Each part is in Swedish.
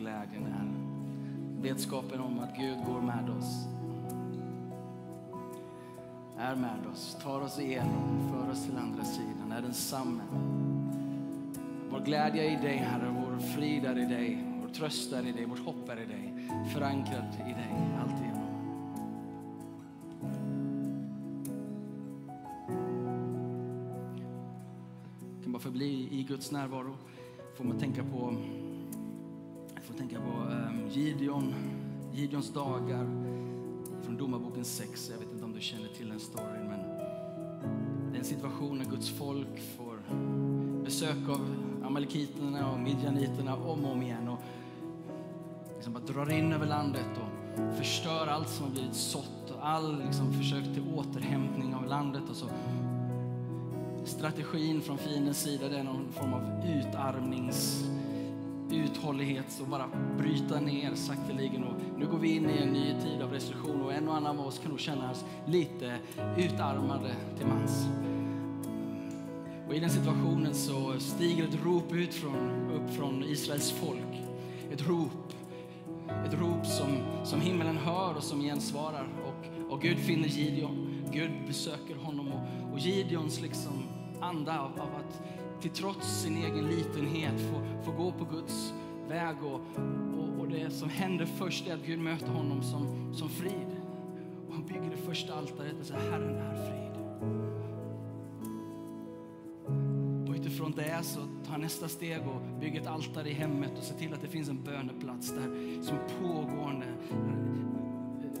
glädjen är. Vetskapen om att Gud går med oss. Är med oss, tar oss igenom, för oss till andra sidan, är densamme. Vår glädje är i dig Herre, vår frid är i dig, vår tröst är i dig, vårt hopp är i dig. Förankrad i dig, alltigenom. kan bara förbli i Guds närvaro. Får man tänka på, får tänka på um, Gideon, Gideons dagar från Domarboken 6. Jag vet inte om du känner till den storyn, men det är en situation när Guds folk får besök av amalekiterna och midjaniterna om och om igen och liksom bara drar in över landet och förstör allt som har blivit sått och all liksom försök till återhämtning av landet och så strategin från fiendens sida det är någon form av utarmnings uthållighet och bara bryta ner sakteligen. Och nu går vi in i en ny tid av restriktion och en och annan av oss kan nog känna oss lite utarmade till mans. Och i den situationen så stiger ett rop ut från, upp från Israels folk. Ett rop. Ett rop som, som himlen hör och som gensvarar. Och, och Gud finner Gideon. Gud besöker honom och, och Gideons liksom anda av, av att till trots sin egen litenhet få, får gå på Guds väg. Och, och, och, det som händer först är att Gud möter honom som, som frid. Och han bygger det första altaret och säger Herren är frid. Och utifrån det så tar han nästa steg och bygger ett altare i hemmet och ser till att det finns en böneplats där som pågående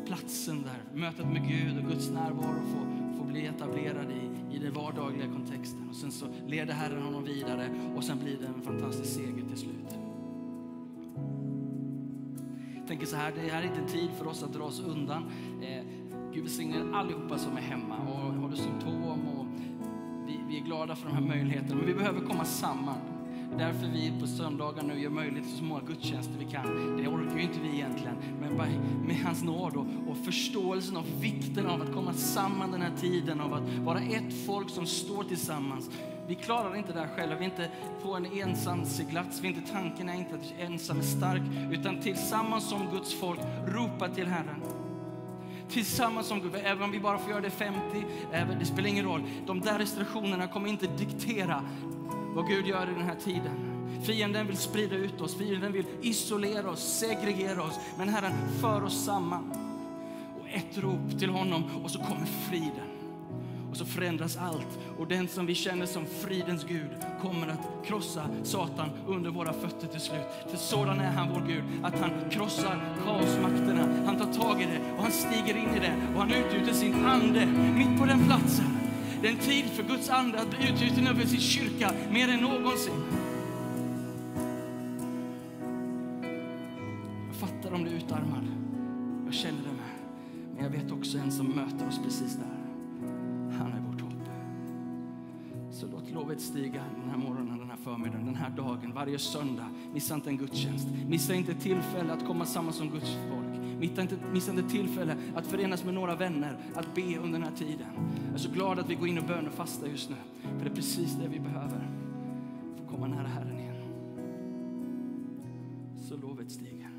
platsen där, mötet med Gud och Guds närvaro får, bli etablerad i, i den vardagliga kontexten. Och sen så leder Herren honom vidare och sen blir det en fantastisk seger till slut. Jag tänker så här, det här är inte en tid för oss att dra oss undan. Eh, Gud välsigne allihopa som är hemma och har du symptom och vi, vi är glada för de här möjligheterna. Men vi behöver komma samman. Därför vi på söndagar nu gör möjligt för så många gudstjänster vi kan. Det orkar ju inte vi egentligen, men bara med hans nåd och, och förståelsen av vikten av att komma samman den här tiden, av att vara ett folk som står tillsammans. Vi klarar inte det här själva, vi är inte på en ensam seglats, vi är inte, tanken är inte att ensam är stark, utan tillsammans som Guds folk ropa till Herren tillsammans som Gud. Även om vi bara får göra det 50, även, det spelar ingen roll. De där restriktionerna kommer inte diktera vad Gud gör i den här tiden. Fienden vill sprida ut oss, fienden vill isolera oss, segregera oss. Men Herren för oss samman. Och ett rop till honom och så kommer friden. Och så förändras allt. Och den som vi känner som fridens Gud kommer att krossa Satan under våra fötter till slut. För sådan är han vår Gud, att han krossar kaosmakterna. Han tar tag i det och han stiger in i det och han utgjuter sin ande mitt på den platsen. Det är en tid för Guds ande att bli utgjuten över sin kyrka mer än någonsin. Jag fattar om du är utarmad. Jag känner det med. Men jag vet också en som möter oss precis där. Han är vårt hopp. Så låt lovet stiga den här morgonen, den här förmiddagen, den här dagen, varje söndag. Missa inte en gudstjänst. Missa inte tillfälle att komma samman som Guds folk. Missa inte, missa inte tillfälle att förenas med några vänner, att be under den här tiden. Jag är så glad att vi går in och bönefastar just nu. För det är precis det vi behöver. Få komma nära Herren igen. Så lovet stiger.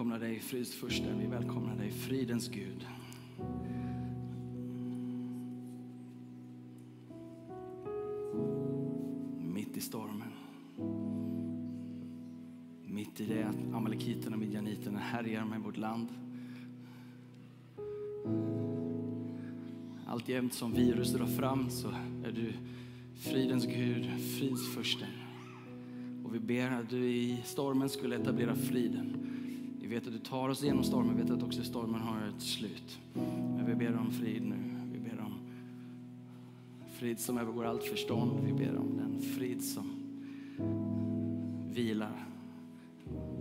Välkomnar dig, fridsfursten. Vi välkomnar dig, fridens Gud. Mitt i stormen. Mitt i det att amalekiterna och midjaniterna härjar med vårt land. Alltjämt som virus drar fram så är du fridens Gud, fridsfursten. Och vi ber att du i stormen skulle etablera friden. Vi vet att du tar oss igenom stormen, vi vet att också stormen har ett slut. Men vi ber om frid nu. Vi ber om frid som övergår allt förstånd. Vi ber om den frid som vilar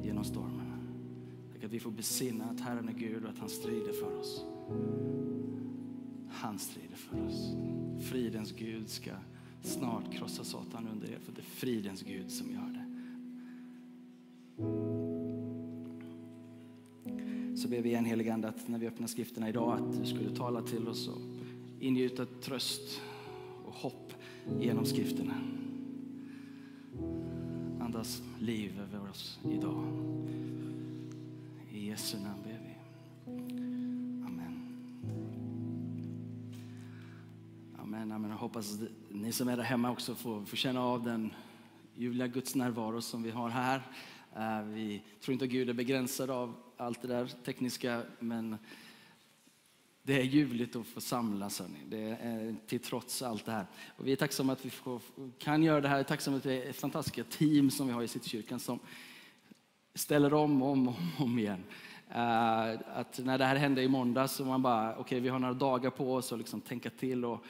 genom stormen. Tack att vi får besinna att Herren är Gud och att han strider för oss. Han strider för oss. Fridens Gud ska snart krossa Satan under er, för det är fridens Gud som gör det. Ber vi igen helige Ande att när vi öppnar skrifterna idag att du skulle tala till oss och ingjuta tröst och hopp genom skrifterna. Andas liv över oss idag. I Jesu namn ber vi. Amen. Amen, amen. Jag hoppas att ni som är där hemma också får, får känna av den ljuvliga Guds närvaro som vi har här. Eh, vi tror inte att Gud är begränsad av allt det där tekniska, men det är ljuvligt att få samlas. Hörni. Det är till trots allt det här. Och vi är tacksamma att vi får, kan göra det här. Vi är tacksamma att det ett fantastiska team som vi har i Citykyrkan som ställer om och om, och om igen. Eh, att när det här hände i måndags så man bara, okej vi har några dagar på oss att liksom tänka till och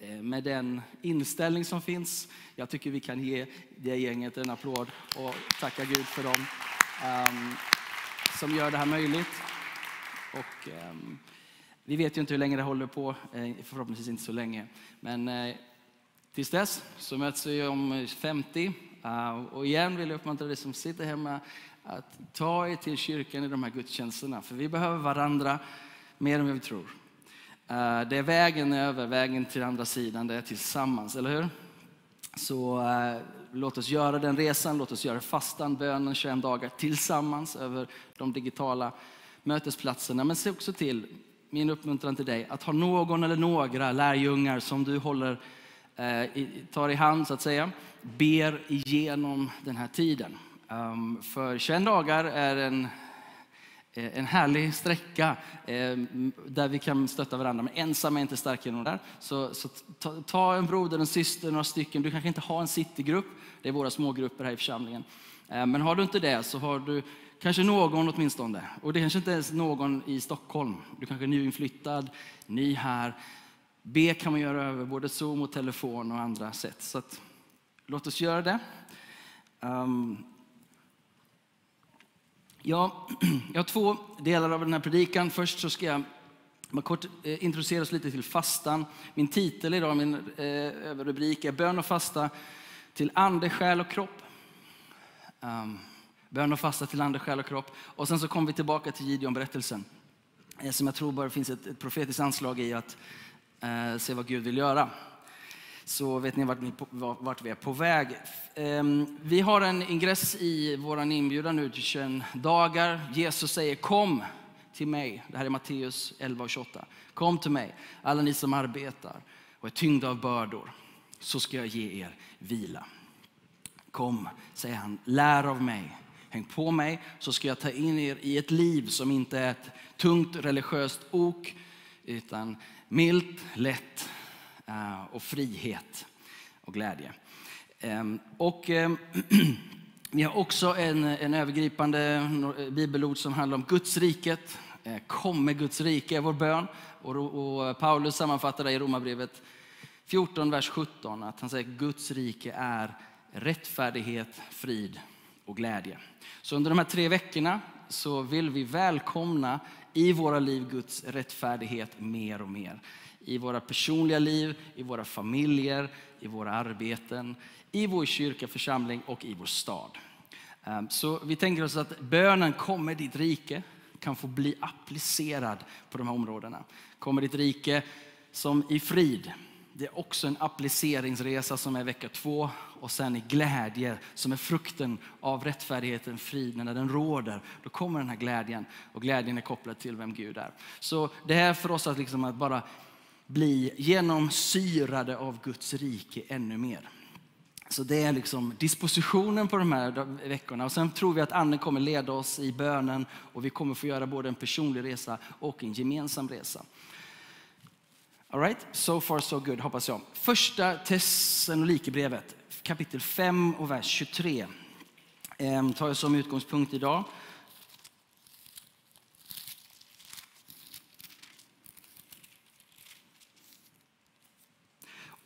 Eh, med den inställning som finns, jag tycker vi kan ge det gänget en applåd och tacka Gud för dem um, som gör det här möjligt. Och, um, vi vet ju inte hur länge det håller på, eh, förhoppningsvis inte så länge. Men eh, tills dess så möts vi om 50. Uh, eh, och igen vill jag uppmuntra dig som sitter hemma att ta er till kyrkan i de här gudstjänsterna. För vi behöver varandra mer än vad vi tror. Eh, det är vägen över, vägen till andra sidan, det är tillsammans, eller hur? Så eh, låt oss göra den resan, låt oss göra fastan, bönen 21 dagar tillsammans över de digitala mötesplatserna. Men se också till, min uppmuntran till dig, att ha någon eller några lärjungar som du håller, eh, i, tar i hand så att säga, ber igenom den här tiden. Um, för 21 dagar är en, Eh, en härlig sträcka eh, där vi kan stötta varandra. Men ensam är inte starkare än där. Så, så ta, ta en broder, en syster, några stycken. Du kanske inte har en citygrupp. Det är våra smågrupper här i församlingen. Eh, men har du inte det så har du kanske någon åtminstone. Och det kanske inte ens någon i Stockholm. Du kanske är nyinflyttad, ny här. Be kan man göra över både Zoom och telefon och andra sätt. Så att, låt oss göra det. Um, ja, jag har två delar av den här predikan. Först så ska jag kort eh, introducera oss lite till fastan. Min titel idag, min eh, överrubrik är Bön och fasta till ande, själ och kropp. Um, bön och fasta till ande, själ och kropp. Och sen så kommer vi tillbaka till Gideon-berättelsen. Eh, som jag tror bara finns ett, ett profetiskt anslag i att eh, se vad Gud vill göra. Så vet ni vart, vi, vart vi är på väg. Ehm, vi har en ingress i vår inbjudan nu till 21 dagar. Jesus säger kom till mig. Det här är Matteus 11 och 28. Kom till mig, alla ni som arbetar och är tyngda av bördor, så ska jag ge er vila. Kom, säger han, lär av mig. Häng på mig så ska jag ta in er i ett liv som inte är ett tungt religiöst ok utan milt, lätt Eh, och frihet och glädje. Ehm, och ehm, vi har också en, en övergripande bibelord som handlar om Guds riket. Eh, kom med Guds rike är vår bön. Och, och Paulus sammanfattar det i Romarbrevet 14, vers 17. Att han säger att Guds rike är rättfärdighet, frid och glädje. Så under de här tre veckorna så vill vi välkomna i våra liv Guds rättfärdighet mer och mer. I våra personliga liv, i våra familjer, i våra arbeten, i vår kyrka, församling och i vår stad. Ehm, så vi tänker oss att bönen kommer ditt rike kan få bli applicerad på de här områdena. Kommer ditt rike som i frid, Det är också en appliceringsresa som är vecka två och sen i glädje som är frukten av rättfärdigheten, friden När den råder, då kommer den här glädjen och glädjen är kopplad till vem Gud är. Så det här för oss att, liksom att bara bli genomsyrade av Guds rike ännu mer. Så det är liksom dispositionen på de här veckorna. Och sen tror vi att Anden kommer leda oss i bönen och vi kommer få göra både en personlig resa och en gemensam resa. All right, so far so good hoppas jag. Första Thessalonikerbrevet kapitel 5 och vers 23 ehm, tar jag som utgångspunkt idag.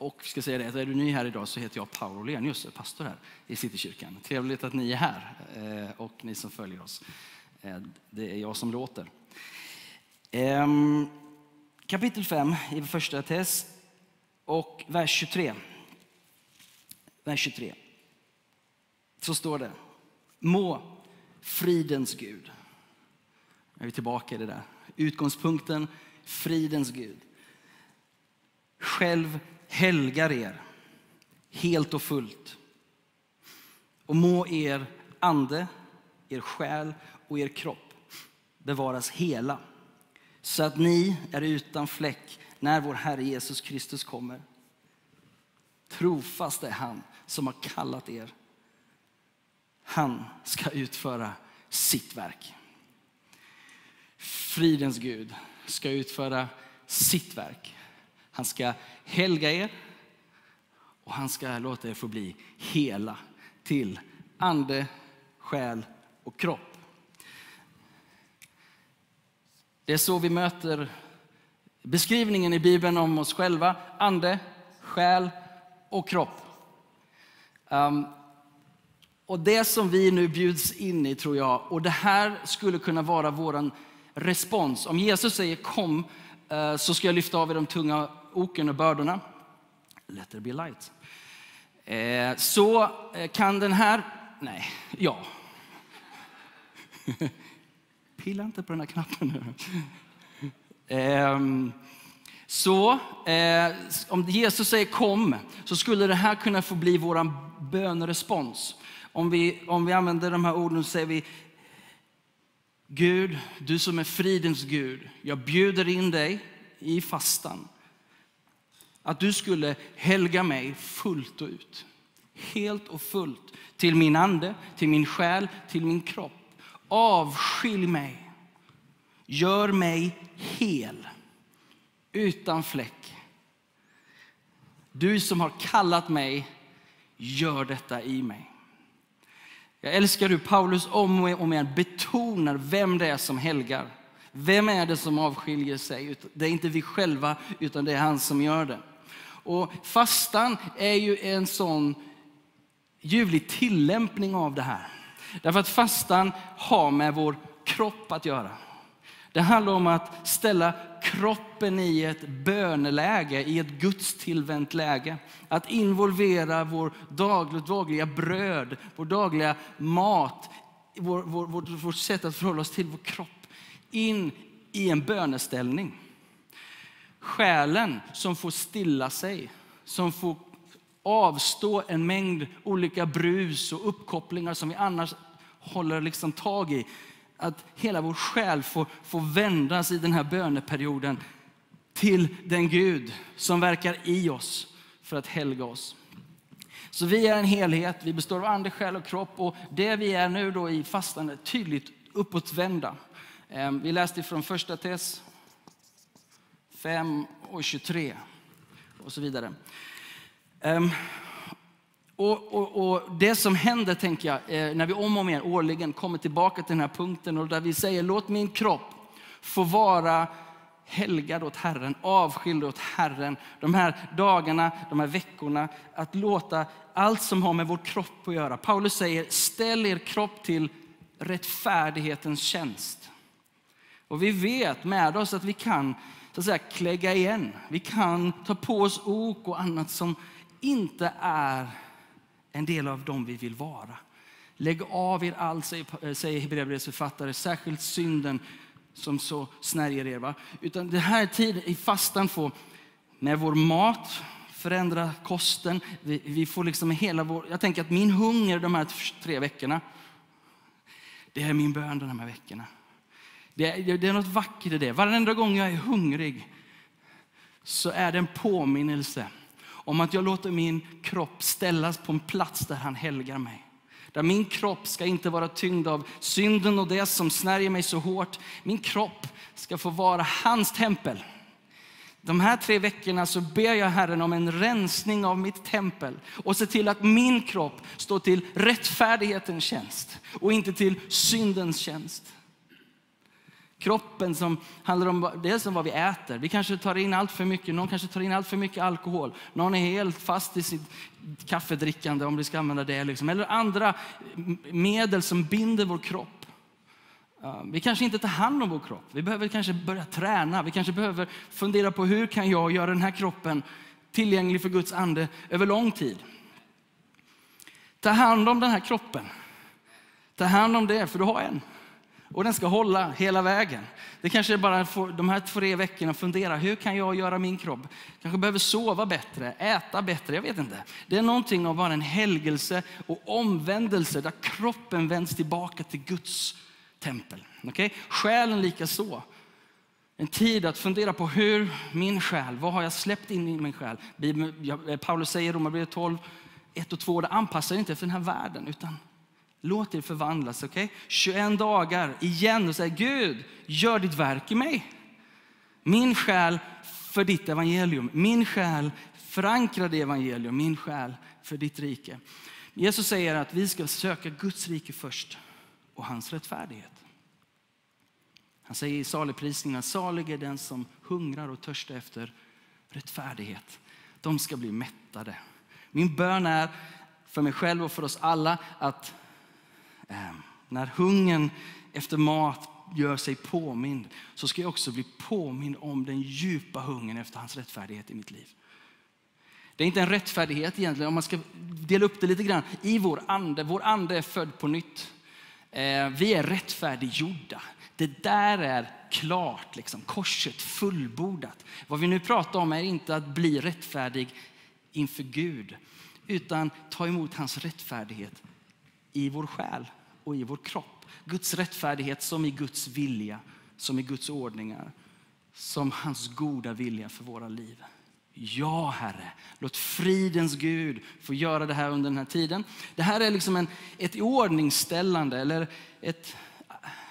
Och ska säga det, är du ny här idag så heter jag Paolo Lenius, pastor här i Citykyrkan. Trevligt att ni är här eh, och ni som följer oss. Eh, det är jag som låter. Ehm, kapitel 5 i första Tess och vers 23. Vers 23. Så står det. Må fridens Gud. Nu är vi tillbaka i det där. Utgångspunkten, fridens Gud. Själv helgar er helt och fullt. Och må er ande, er själ och er kropp bevaras hela så att ni är utan fläck när vår Herre Jesus Kristus kommer. Trofast är han som har kallat er. Han ska utföra sitt verk. Fridens Gud ska utföra sitt verk. Han ska helga er och han ska låta er få bli hela till ande, själ och kropp. Det är så vi möter beskrivningen i Bibeln om oss själva. Ande, själ och kropp. Um, och det som vi nu bjuds in i tror jag, och det här skulle kunna vara vår respons. Om Jesus säger kom eh, så ska jag lyfta av er de tunga oken och bördorna. Let there be light. Eh, så eh, kan den här, nej, ja. Pilla inte på den här knappen nu. Eh, så eh, om Jesus säger kom, så skulle det här kunna få bli vår bönerespons. Om vi, om vi använder de här orden så säger vi Gud, du som är fridens Gud, jag bjuder in dig i fastan. Att du skulle helga mig fullt och ut. Helt och fullt. Till min ande, till min själ, till min kropp. Avskilj mig. Gör mig hel utan fläck. Du som har kallat mig, gör detta i mig. Jag älskar hur Paulus om och om igen betonar vem det är som helgar. Vem är det som avskiljer sig? Det är inte vi själva, utan det är han som gör det. Och fastan är ju en sån ljuvlig tillämpning av det här. Därför att fastan har med vår kropp att göra. Det handlar om att ställa kroppen i ett böneläge, i ett gudstillvänt läge. Att involvera vår dagliga, dagliga bröd, vår dagliga mat, vår, vår, vårt, vårt sätt att förhålla oss till vår kropp in i en böneställning. Själen som får stilla sig, som får avstå en mängd olika brus och uppkopplingar som vi annars håller liksom tag i att hela vår själ får, får vändas i den här böneperioden till den Gud som verkar i oss för att helga oss. Så vi är en helhet, vi består av ande, själ och kropp och det vi är nu då i fastan är tydligt uppåtvända. Ehm, vi läste från första Tess 5 och 23 och så vidare. Um, och, och, och, Det som händer, tänker jag, eh, när vi om och om igen årligen kommer tillbaka till den här punkten och där vi säger låt min kropp få vara helgad åt Herren, avskild åt Herren. De här dagarna, de här veckorna, att låta allt som har med vår kropp att göra. Paulus säger ställ er kropp till rättfärdighetens tjänst. Och vi vet med oss att vi kan så att säga, klägga igen. Vi kan ta på oss ok och annat som inte är en del av dem vi vill vara. Lägg av er allt, eh, säger Hebreerbrevets författare, särskilt synden som så snärjer er. Va? Utan den här tiden i fastan får med vår mat förändra kosten. Vi, vi får liksom hela vår... Jag tänker att min hunger de här tre veckorna, det är min bön de här veckorna. Det är, det är något vackert i det. Varenda gång jag är hungrig så är det en påminnelse om att jag låter min kropp ställas på en plats där han helgar mig. Där min kropp ska inte vara tyngd av synden och det som snärjer mig så hårt. Min kropp ska få vara hans tempel. De här tre veckorna så ber jag Herren om en rensning av mitt tempel och se till att min kropp står till rättfärdighetens tjänst och inte till syndens tjänst. Kroppen som handlar om dels om vad vi äter. Vi kanske tar in allt för mycket, någon kanske tar in allt för mycket alkohol. Någon är helt fast i sitt kaffedrickande om vi ska använda det. Liksom. Eller andra medel som binder vår kropp. Vi kanske inte tar hand om vår kropp. Vi behöver kanske börja träna. Vi kanske behöver fundera på hur kan jag göra den här kroppen tillgänglig för Guds ande över lång tid. Ta hand om den här kroppen. Ta hand om det, för du har en. Och den ska hålla hela vägen. Det kanske är bara de här tre veckorna fundera, hur kan jag göra min kropp? Kanske behöver sova bättre, äta bättre, jag vet inte. Det är någonting av bara en helgelse och omvändelse där kroppen vänds tillbaka till Guds tempel. Okay? Själen lika så. En tid att fundera på hur min själ, vad har jag släppt in i min själ? Paulus säger i Romarbrevet 12, 1 och 2, det anpassar inte efter den här världen utan Låt er förvandlas. Okay? 21 dagar igen och säg Gud, gör ditt verk i mig. Min själ för ditt evangelium. Min själ förankrad i evangelium. Min själ för ditt rike. Jesus säger att vi ska söka Guds rike först och hans rättfärdighet. Han säger i saligprisningen salig är den som hungrar och törstar efter rättfärdighet. De ska bli mättade. Min bön är för mig själv och för oss alla att Ehm, när hungern efter mat gör sig påmind så ska jag också bli påmind om den djupa hungern efter hans rättfärdighet i mitt liv. Det är inte en rättfärdighet egentligen, om man ska dela upp det lite grann, i vår ande. Vår ande är född på nytt. Ehm, vi är rättfärdiggjorda. Det där är klart, liksom, korset fullbordat. Vad vi nu pratar om är inte att bli rättfärdig inför Gud, utan ta emot hans rättfärdighet i vår själ och i vår kropp. Guds rättfärdighet som i Guds vilja, som i Guds ordningar, som hans goda vilja för våra liv. Ja, Herre, låt fridens Gud få göra det här under den här tiden. Det här är liksom en, ett ordningställande eller ett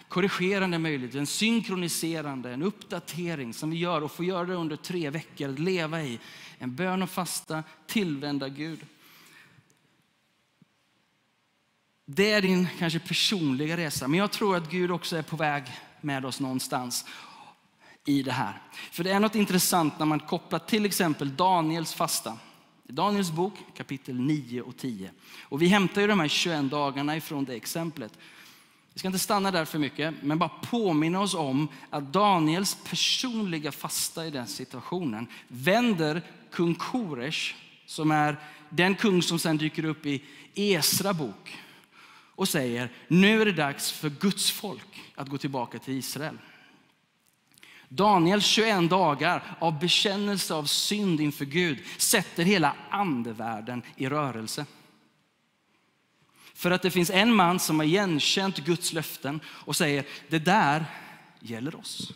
korrigerande möjlighet, en synkroniserande, en uppdatering som vi gör och får göra det under tre veckor, att leva i en bön och fasta, tillvända Gud. Det är din kanske personliga resa, men jag tror att Gud också är på väg med oss någonstans i det här. För det är något intressant när man kopplar till exempel Daniels fasta. I Daniels bok kapitel 9 och 10. Och vi hämtar ju de här 21 dagarna ifrån det exemplet. Vi ska inte stanna där för mycket, men bara påminna oss om att Daniels personliga fasta i den situationen vänder kung Koresh, som är den kung som sen dyker upp i Esra bok, och säger nu är det dags för Guds folk att gå tillbaka till Israel. Daniels 21 dagar av bekännelse av synd inför Gud sätter hela andevärlden i rörelse. För att det finns en man som har igenkänt Guds löften och säger det där gäller oss.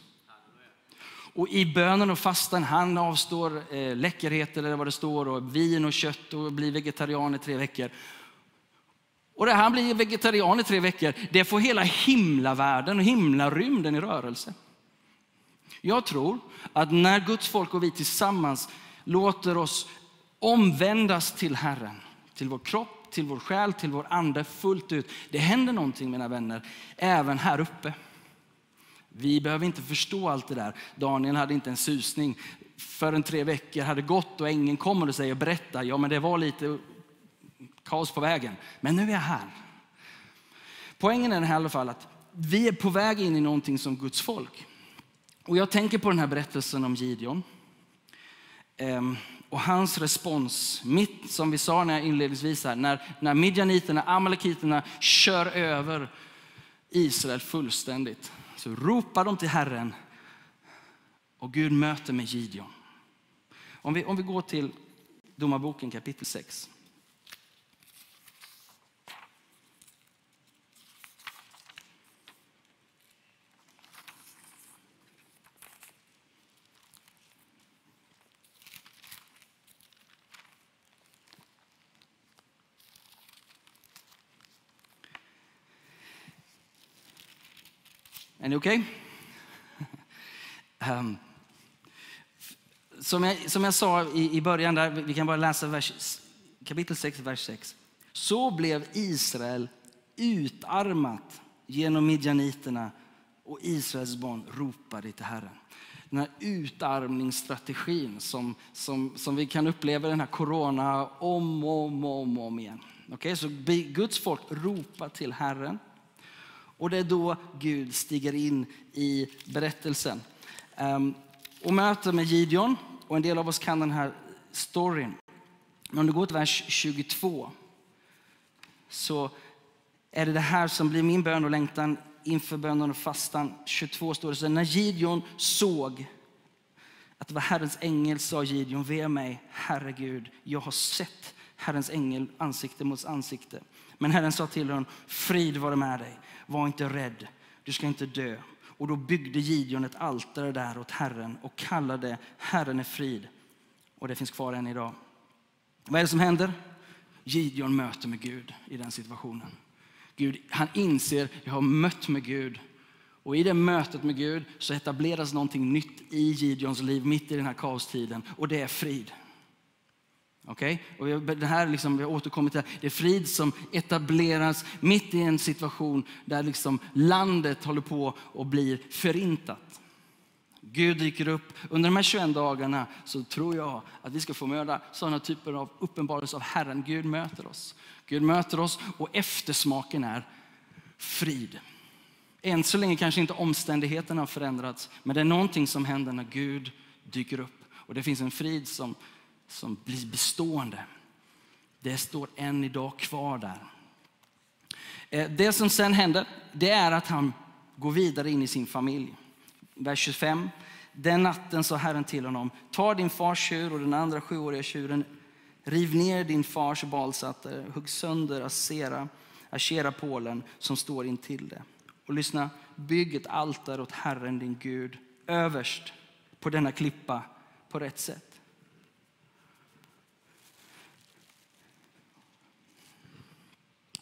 Och i bönen och fastan, han avstår eh, läckerheter eller vad det står och vin och kött och blir vegetarian i tre veckor. Och det här blir vegetarian i tre veckor, det får hela himlavärlden och himlarymden i rörelse. Jag tror att när Guds folk och vi tillsammans låter oss omvändas till Herren, till vår kropp, till vår själ, till vår ande fullt ut. Det händer någonting mina vänner, även här uppe. Vi behöver inte förstå allt det där. Daniel hade inte en susning förrän tre veckor hade gått och ängeln kommer och säger berätta, ja men det var lite kaos på vägen. Men nu är jag här. Poängen är i alla fall att vi är på väg in i någonting som Guds folk. Och jag tänker på den här berättelsen om Gideon. Ehm, och hans respons, mitt som vi sa när inledningsvis här, när, när midjaniterna, amalekiterna kör över Israel fullständigt. Så ropar de till Herren och Gud möter med Gideon. Om vi, om vi går till Domarboken kapitel 6. Är ni okej? Ehm, som, jag, som jag sa i, i början, där, vi kan bara läsa vers, kapitel 6, vers 6. Så blev Israel utarmat genom midjaniterna och Israels barn ropade till Herren. Den här utarmningsstrategin som, som, som vi kan uppleva i den här corona om och om, om, om igen. Okay? Så Guds folk ropar till Herren. Och det är då Gud stiger in i berättelsen. Ehm, och möter med Gideon. Och en del av oss kan den här storyn. Men om du går till vers 22 så är det det här som blir min bön och längtan inför bönen och fastan. 22 står det så när Gideon såg att det var Herrens ängel sa Gideon, ve mig, Herre Gud, jag har sett Herrens ängel ansikte mot ansikte. Men Herren sa till honom, frid vare med dig, var inte rädd, du ska inte dö. Och då byggde Gideon ett altare där åt Herren och kallade Herren är frid. Och det finns kvar än idag. Vad är det som händer? Gideon möter med Gud i den situationen. Gud, han inser, jag har mött med Gud. Och i det mötet med Gud så etableras någonting nytt i Gideons liv mitt i den här kaostiden. Och det är frid. Okay? Och det här liksom, vi har återkommit till det. är frid som etableras mitt i en situation där liksom landet håller på att bli förintat. Gud dyker upp. Under de här 21 dagarna så tror jag att vi ska få möta sådana typer av uppenbarelser av Herren. Gud möter oss. Gud möter oss och eftersmaken är frid. Än så länge kanske inte omständigheterna har förändrats, men det är någonting som händer när Gud dyker upp. Och det finns en frid som som blir bestående. Det står än idag kvar där. Eh, det som sen händer, det är att han går vidare in i sin familj. Vers 25. Den natten sa Herren till honom, ta din fars tjur och den andra sjuåriga tjuren, riv ner din fars balsatter, hugg sönder Asera, Ashera-pålen som står intill det. Och lyssna, bygg ett altare åt Herren din Gud överst på denna klippa på rätt sätt.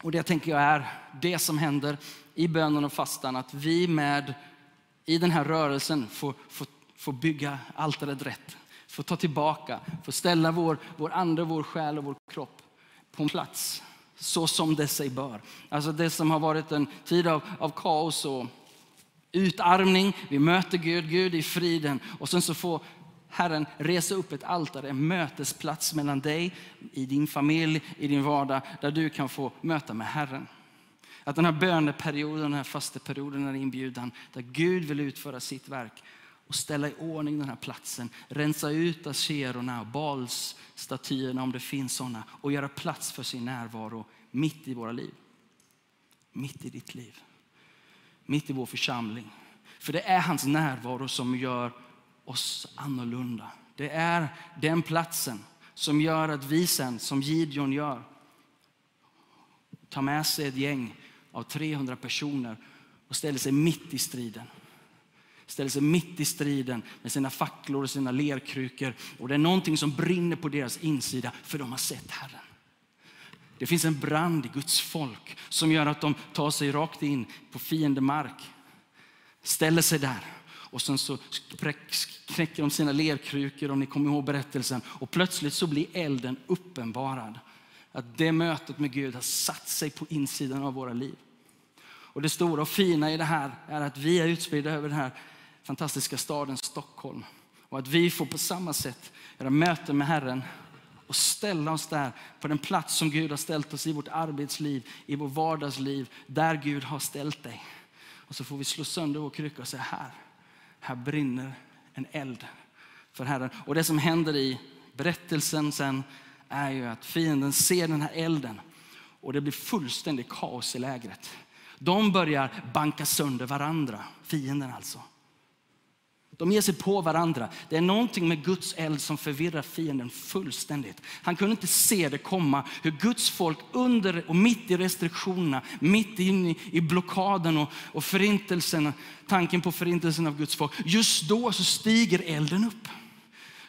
Och det tänker jag är det som händer i bönen och fastan, att vi med i den här rörelsen får, får, får bygga altaret rätt. Får ta tillbaka, får ställa vår, vår ande, vår själ och vår kropp på en plats så som det sig bör. Alltså det som har varit en tid av, av kaos och utarmning. Vi möter Gud, Gud i friden och sen så får Herren resa upp ett altare, en mötesplats mellan dig, i din familj, i din vardag, där du kan få möta med Herren. Att den här böneperioden, den här fasteperioden är inbjudan, där Gud vill utföra sitt verk och ställa i ordning den här platsen, rensa ut aserorna och balsstatyerna om det finns sådana och göra plats för sin närvaro mitt i våra liv. Mitt i ditt liv. Mitt i vår församling. För det är hans närvaro som gör oss annorlunda. Det är den platsen som gör att vi sen, som Gideon gör, tar med sig ett gäng av 300 personer och ställer sig mitt i striden. Ställer sig mitt i striden med sina facklor och sina lerkrukor. Och det är någonting som brinner på deras insida för de har sett Herren. Det finns en brand i Guds folk som gör att de tar sig rakt in på fiendemark. Ställer sig där och sen så knäcker de sina lerkrukor om ni kommer ihåg berättelsen. Och plötsligt så blir elden uppenbarad. Att det mötet med Gud har satt sig på insidan av våra liv. Och det stora och fina i det här är att vi är utspridda över den här fantastiska staden Stockholm. Och att vi får på samma sätt göra möten med Herren och ställa oss där på den plats som Gud har ställt oss i vårt arbetsliv, i vårt vardagsliv, där Gud har ställt dig. Och så får vi slå sönder vår krycka och säga här, här brinner en eld för Herren. Och det som händer i berättelsen sen är ju att fienden ser den här elden och det blir fullständigt kaos i lägret. De börjar banka sönder varandra, fienden alltså. De ger sig på varandra. Det är någonting med Guds eld som förvirrar fienden fullständigt. Han kunde inte se det komma, hur Guds folk under och mitt i restriktionerna, mitt inne i, i blockaden och, och förintelsen, tanken på förintelsen av Guds folk. Just då så stiger elden upp.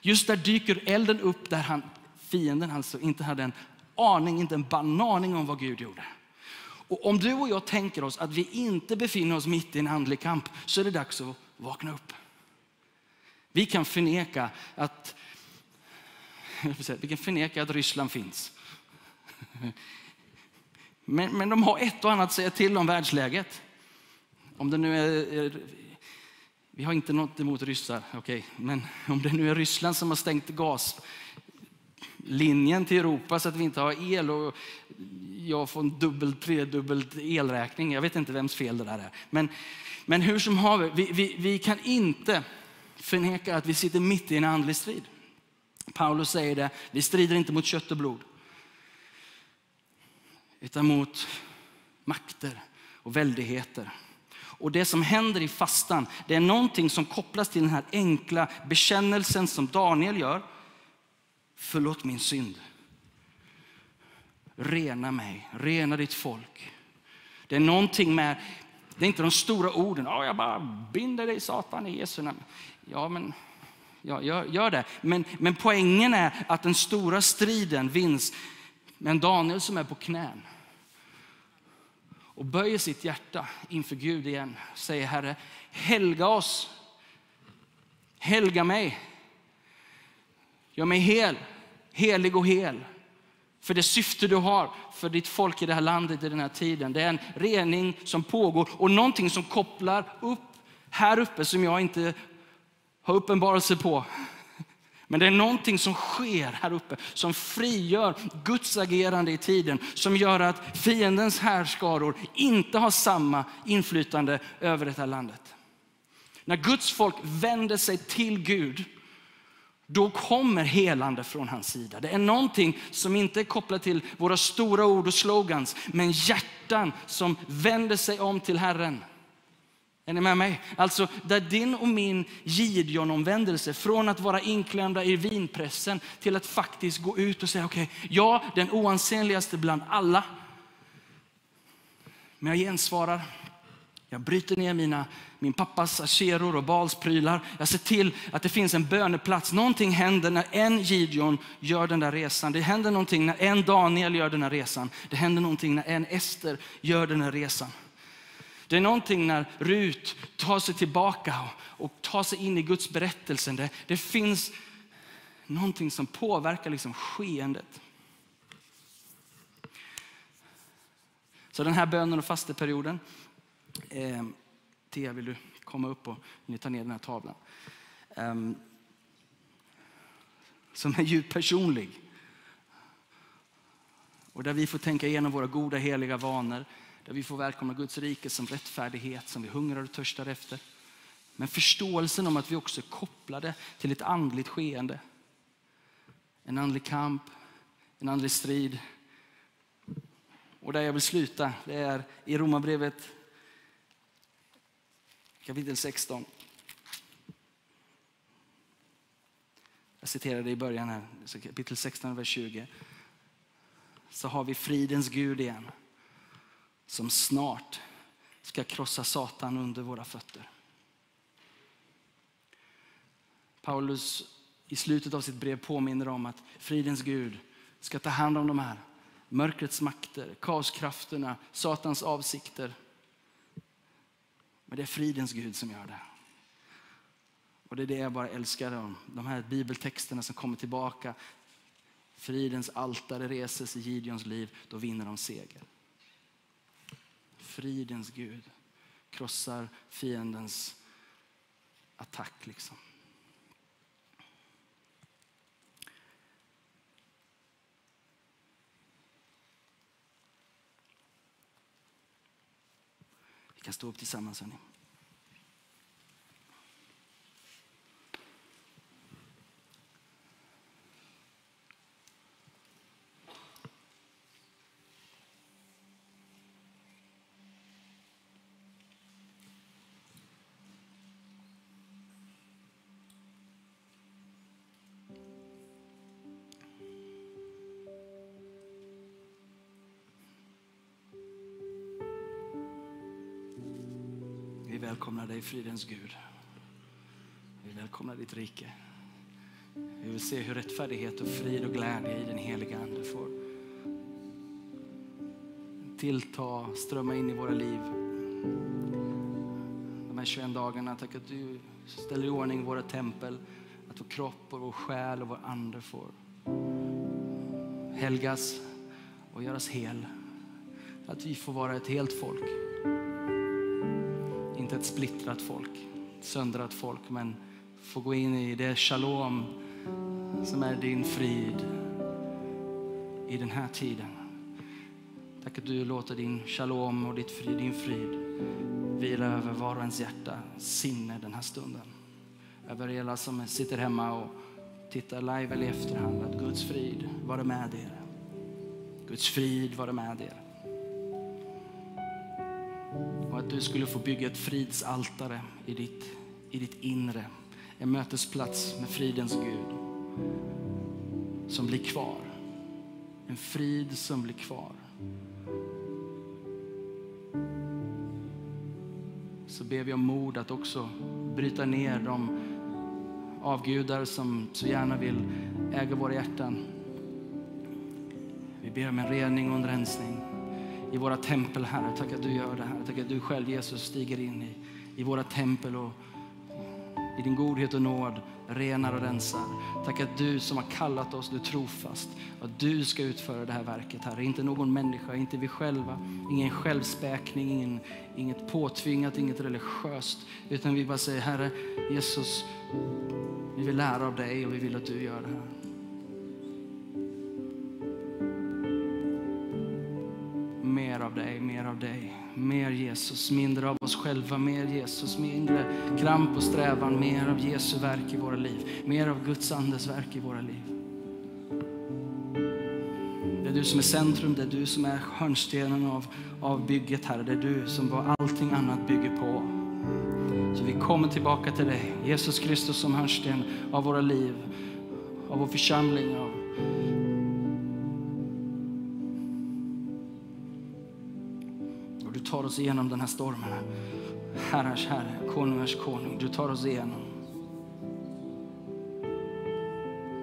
Just där dyker elden upp där han, fienden alltså inte hade en aning, inte en bananing om vad Gud gjorde. Och om du och jag tänker oss att vi inte befinner oss mitt i en andlig kamp så är det dags att vakna upp. Vi kan förneka att, vi kan förneka att Ryssland finns. Men, men de har ett och annat att säga till om världsläget. Om det nu är, vi har inte något emot ryssar, okay. men om det nu är Ryssland som har stängt gaslinjen till Europa så att vi inte har el och jag får en dubbel, tredubbelt elräkning. Jag vet inte vems fel det där är. Men, men hur som haver, vi, vi, vi kan inte förnekar att vi sitter mitt i en andlig strid. Paulus säger det, vi strider inte mot kött och blod. Utan mot makter och väldigheter. Och det som händer i fastan, det är någonting som kopplas till den här enkla bekännelsen som Daniel gör. Förlåt min synd. Rena mig, rena ditt folk. Det är någonting med, det är inte de stora orden. Oh, jag bara binder dig Satan i Jesu namn. Ja, men ja, gör, gör det. Men, men poängen är att den stora striden vinns med en Daniel som är på knän och böjer sitt hjärta inför Gud igen. Säger Herre, helga oss. Helga mig. Gör mig hel, helig och hel. För det syfte du har för ditt folk i det här landet i den här tiden. Det är en rening som pågår och någonting som kopplar upp här uppe som jag inte har uppenbarelse på. Men det är någonting som sker här uppe som frigör Guds agerande i tiden. Som gör att fiendens härskaror inte har samma inflytande över det här landet. När Guds folk vänder sig till Gud, då kommer helande från hans sida. Det är någonting som inte är kopplat till våra stora ord och slogans, men hjärtan som vänder sig om till Herren. Är ni med mig? Alltså där din och min Gideon-omvändelse från att vara inklämda i vinpressen till att faktiskt gå ut och säga okej, okay, jag den oansenligaste bland alla. Men jag gensvarar. Jag bryter ner mina, min pappas asheror och balsprylar. Jag ser till att det finns en böneplats. Någonting händer när en Gideon gör den där resan. Det händer någonting när en Daniel gör den här resan. Det händer någonting när en Ester gör den här resan. Det är någonting när Rut tar sig tillbaka och tar sig in i Guds berättelse. Det, det finns någonting som påverkar liksom skeendet. Så den här bönen och fasteperioden. Eh, Tia, vill du komma upp och ta ner den här tavlan? Eh, som är djupt personlig. Och där vi får tänka igenom våra goda heliga vanor där vi får välkomna Guds rike som rättfärdighet som vi hungrar och törstar efter. Men förståelsen om att vi också är kopplade till ett andligt skeende. En andlig kamp, en andlig strid. Och där jag vill sluta, det är i Romarbrevet kapitel 16. Jag citerade i början här, kapitel 16, vers 20. Så har vi fridens Gud igen som snart ska krossa Satan under våra fötter. Paulus i slutet av sitt brev påminner om att fridens Gud ska ta hand om de här mörkrets makter, kaoskrafterna, Satans avsikter. Men det är fridens Gud som gör det. Och det är det jag bara älskar om de här bibeltexterna som kommer tillbaka. Fridens altare reses i Gideons liv, då vinner de seger fridens Gud krossar fiendens attack. Liksom. Vi kan stå upp tillsammans. Hörni. Dig, fridens Gud. Vi välkomnar ditt rike. Vi vill se hur rättfärdighet och frid och glädje i den heliga Ande får tillta, strömma in i våra liv. De här 21 dagarna, tack att du ställer i ordning våra tempel, att vår kropp och vår själ och vår ande får helgas och göras hel. Att vi får vara ett helt folk. Inte ett splittrat folk, ett söndrat folk, men få gå in i det shalom som är din frid i den här tiden. Tack att du låter din shalom och ditt frid, din frid vila över var och ens hjärta, sinne den här stunden. Över alla som sitter hemma och tittar live eller i efterhand. Att Guds frid vare med er. Guds frid vare med er. Du skulle få bygga ett fridsaltare i ditt, i ditt inre. En mötesplats med fridens Gud som blir kvar. En frid som blir kvar. Så ber vi om mod att också bryta ner de avgudar som så gärna vill äga våra hjärtan. Vi ber om en rening och en rensning i våra tempel, Herre. Tack att du gör det, Herre. Tack att du själv, Jesus, stiger in i, i våra tempel och i din godhet och nåd renar och rensar. Tack att du som har kallat oss, du är trofast. Att du ska utföra det här verket, Herre. Inte någon människa, inte vi själva. Ingen självspäkning, ingen, inget påtvingat, inget religiöst. Utan vi bara säger, Herre Jesus, vi vill lära av dig och vi vill att du gör det här. Av dig, mer av dig. Mer Jesus, mindre av oss själva. Mer Jesus, mindre kramp och strävan. Mer av Jesu verk i våra liv. Mer av Guds andes verk i våra liv. Det är du som är centrum, det är du som är hörnstenen av, av bygget, Herre. Det är du som vad allting annat bygger på. Så vi kommer tillbaka till dig, Jesus Kristus som hörnsten av våra liv, av vår församling, av tar oss igenom den här stormen. Herrars Herre, konungars konung. Du tar oss igenom.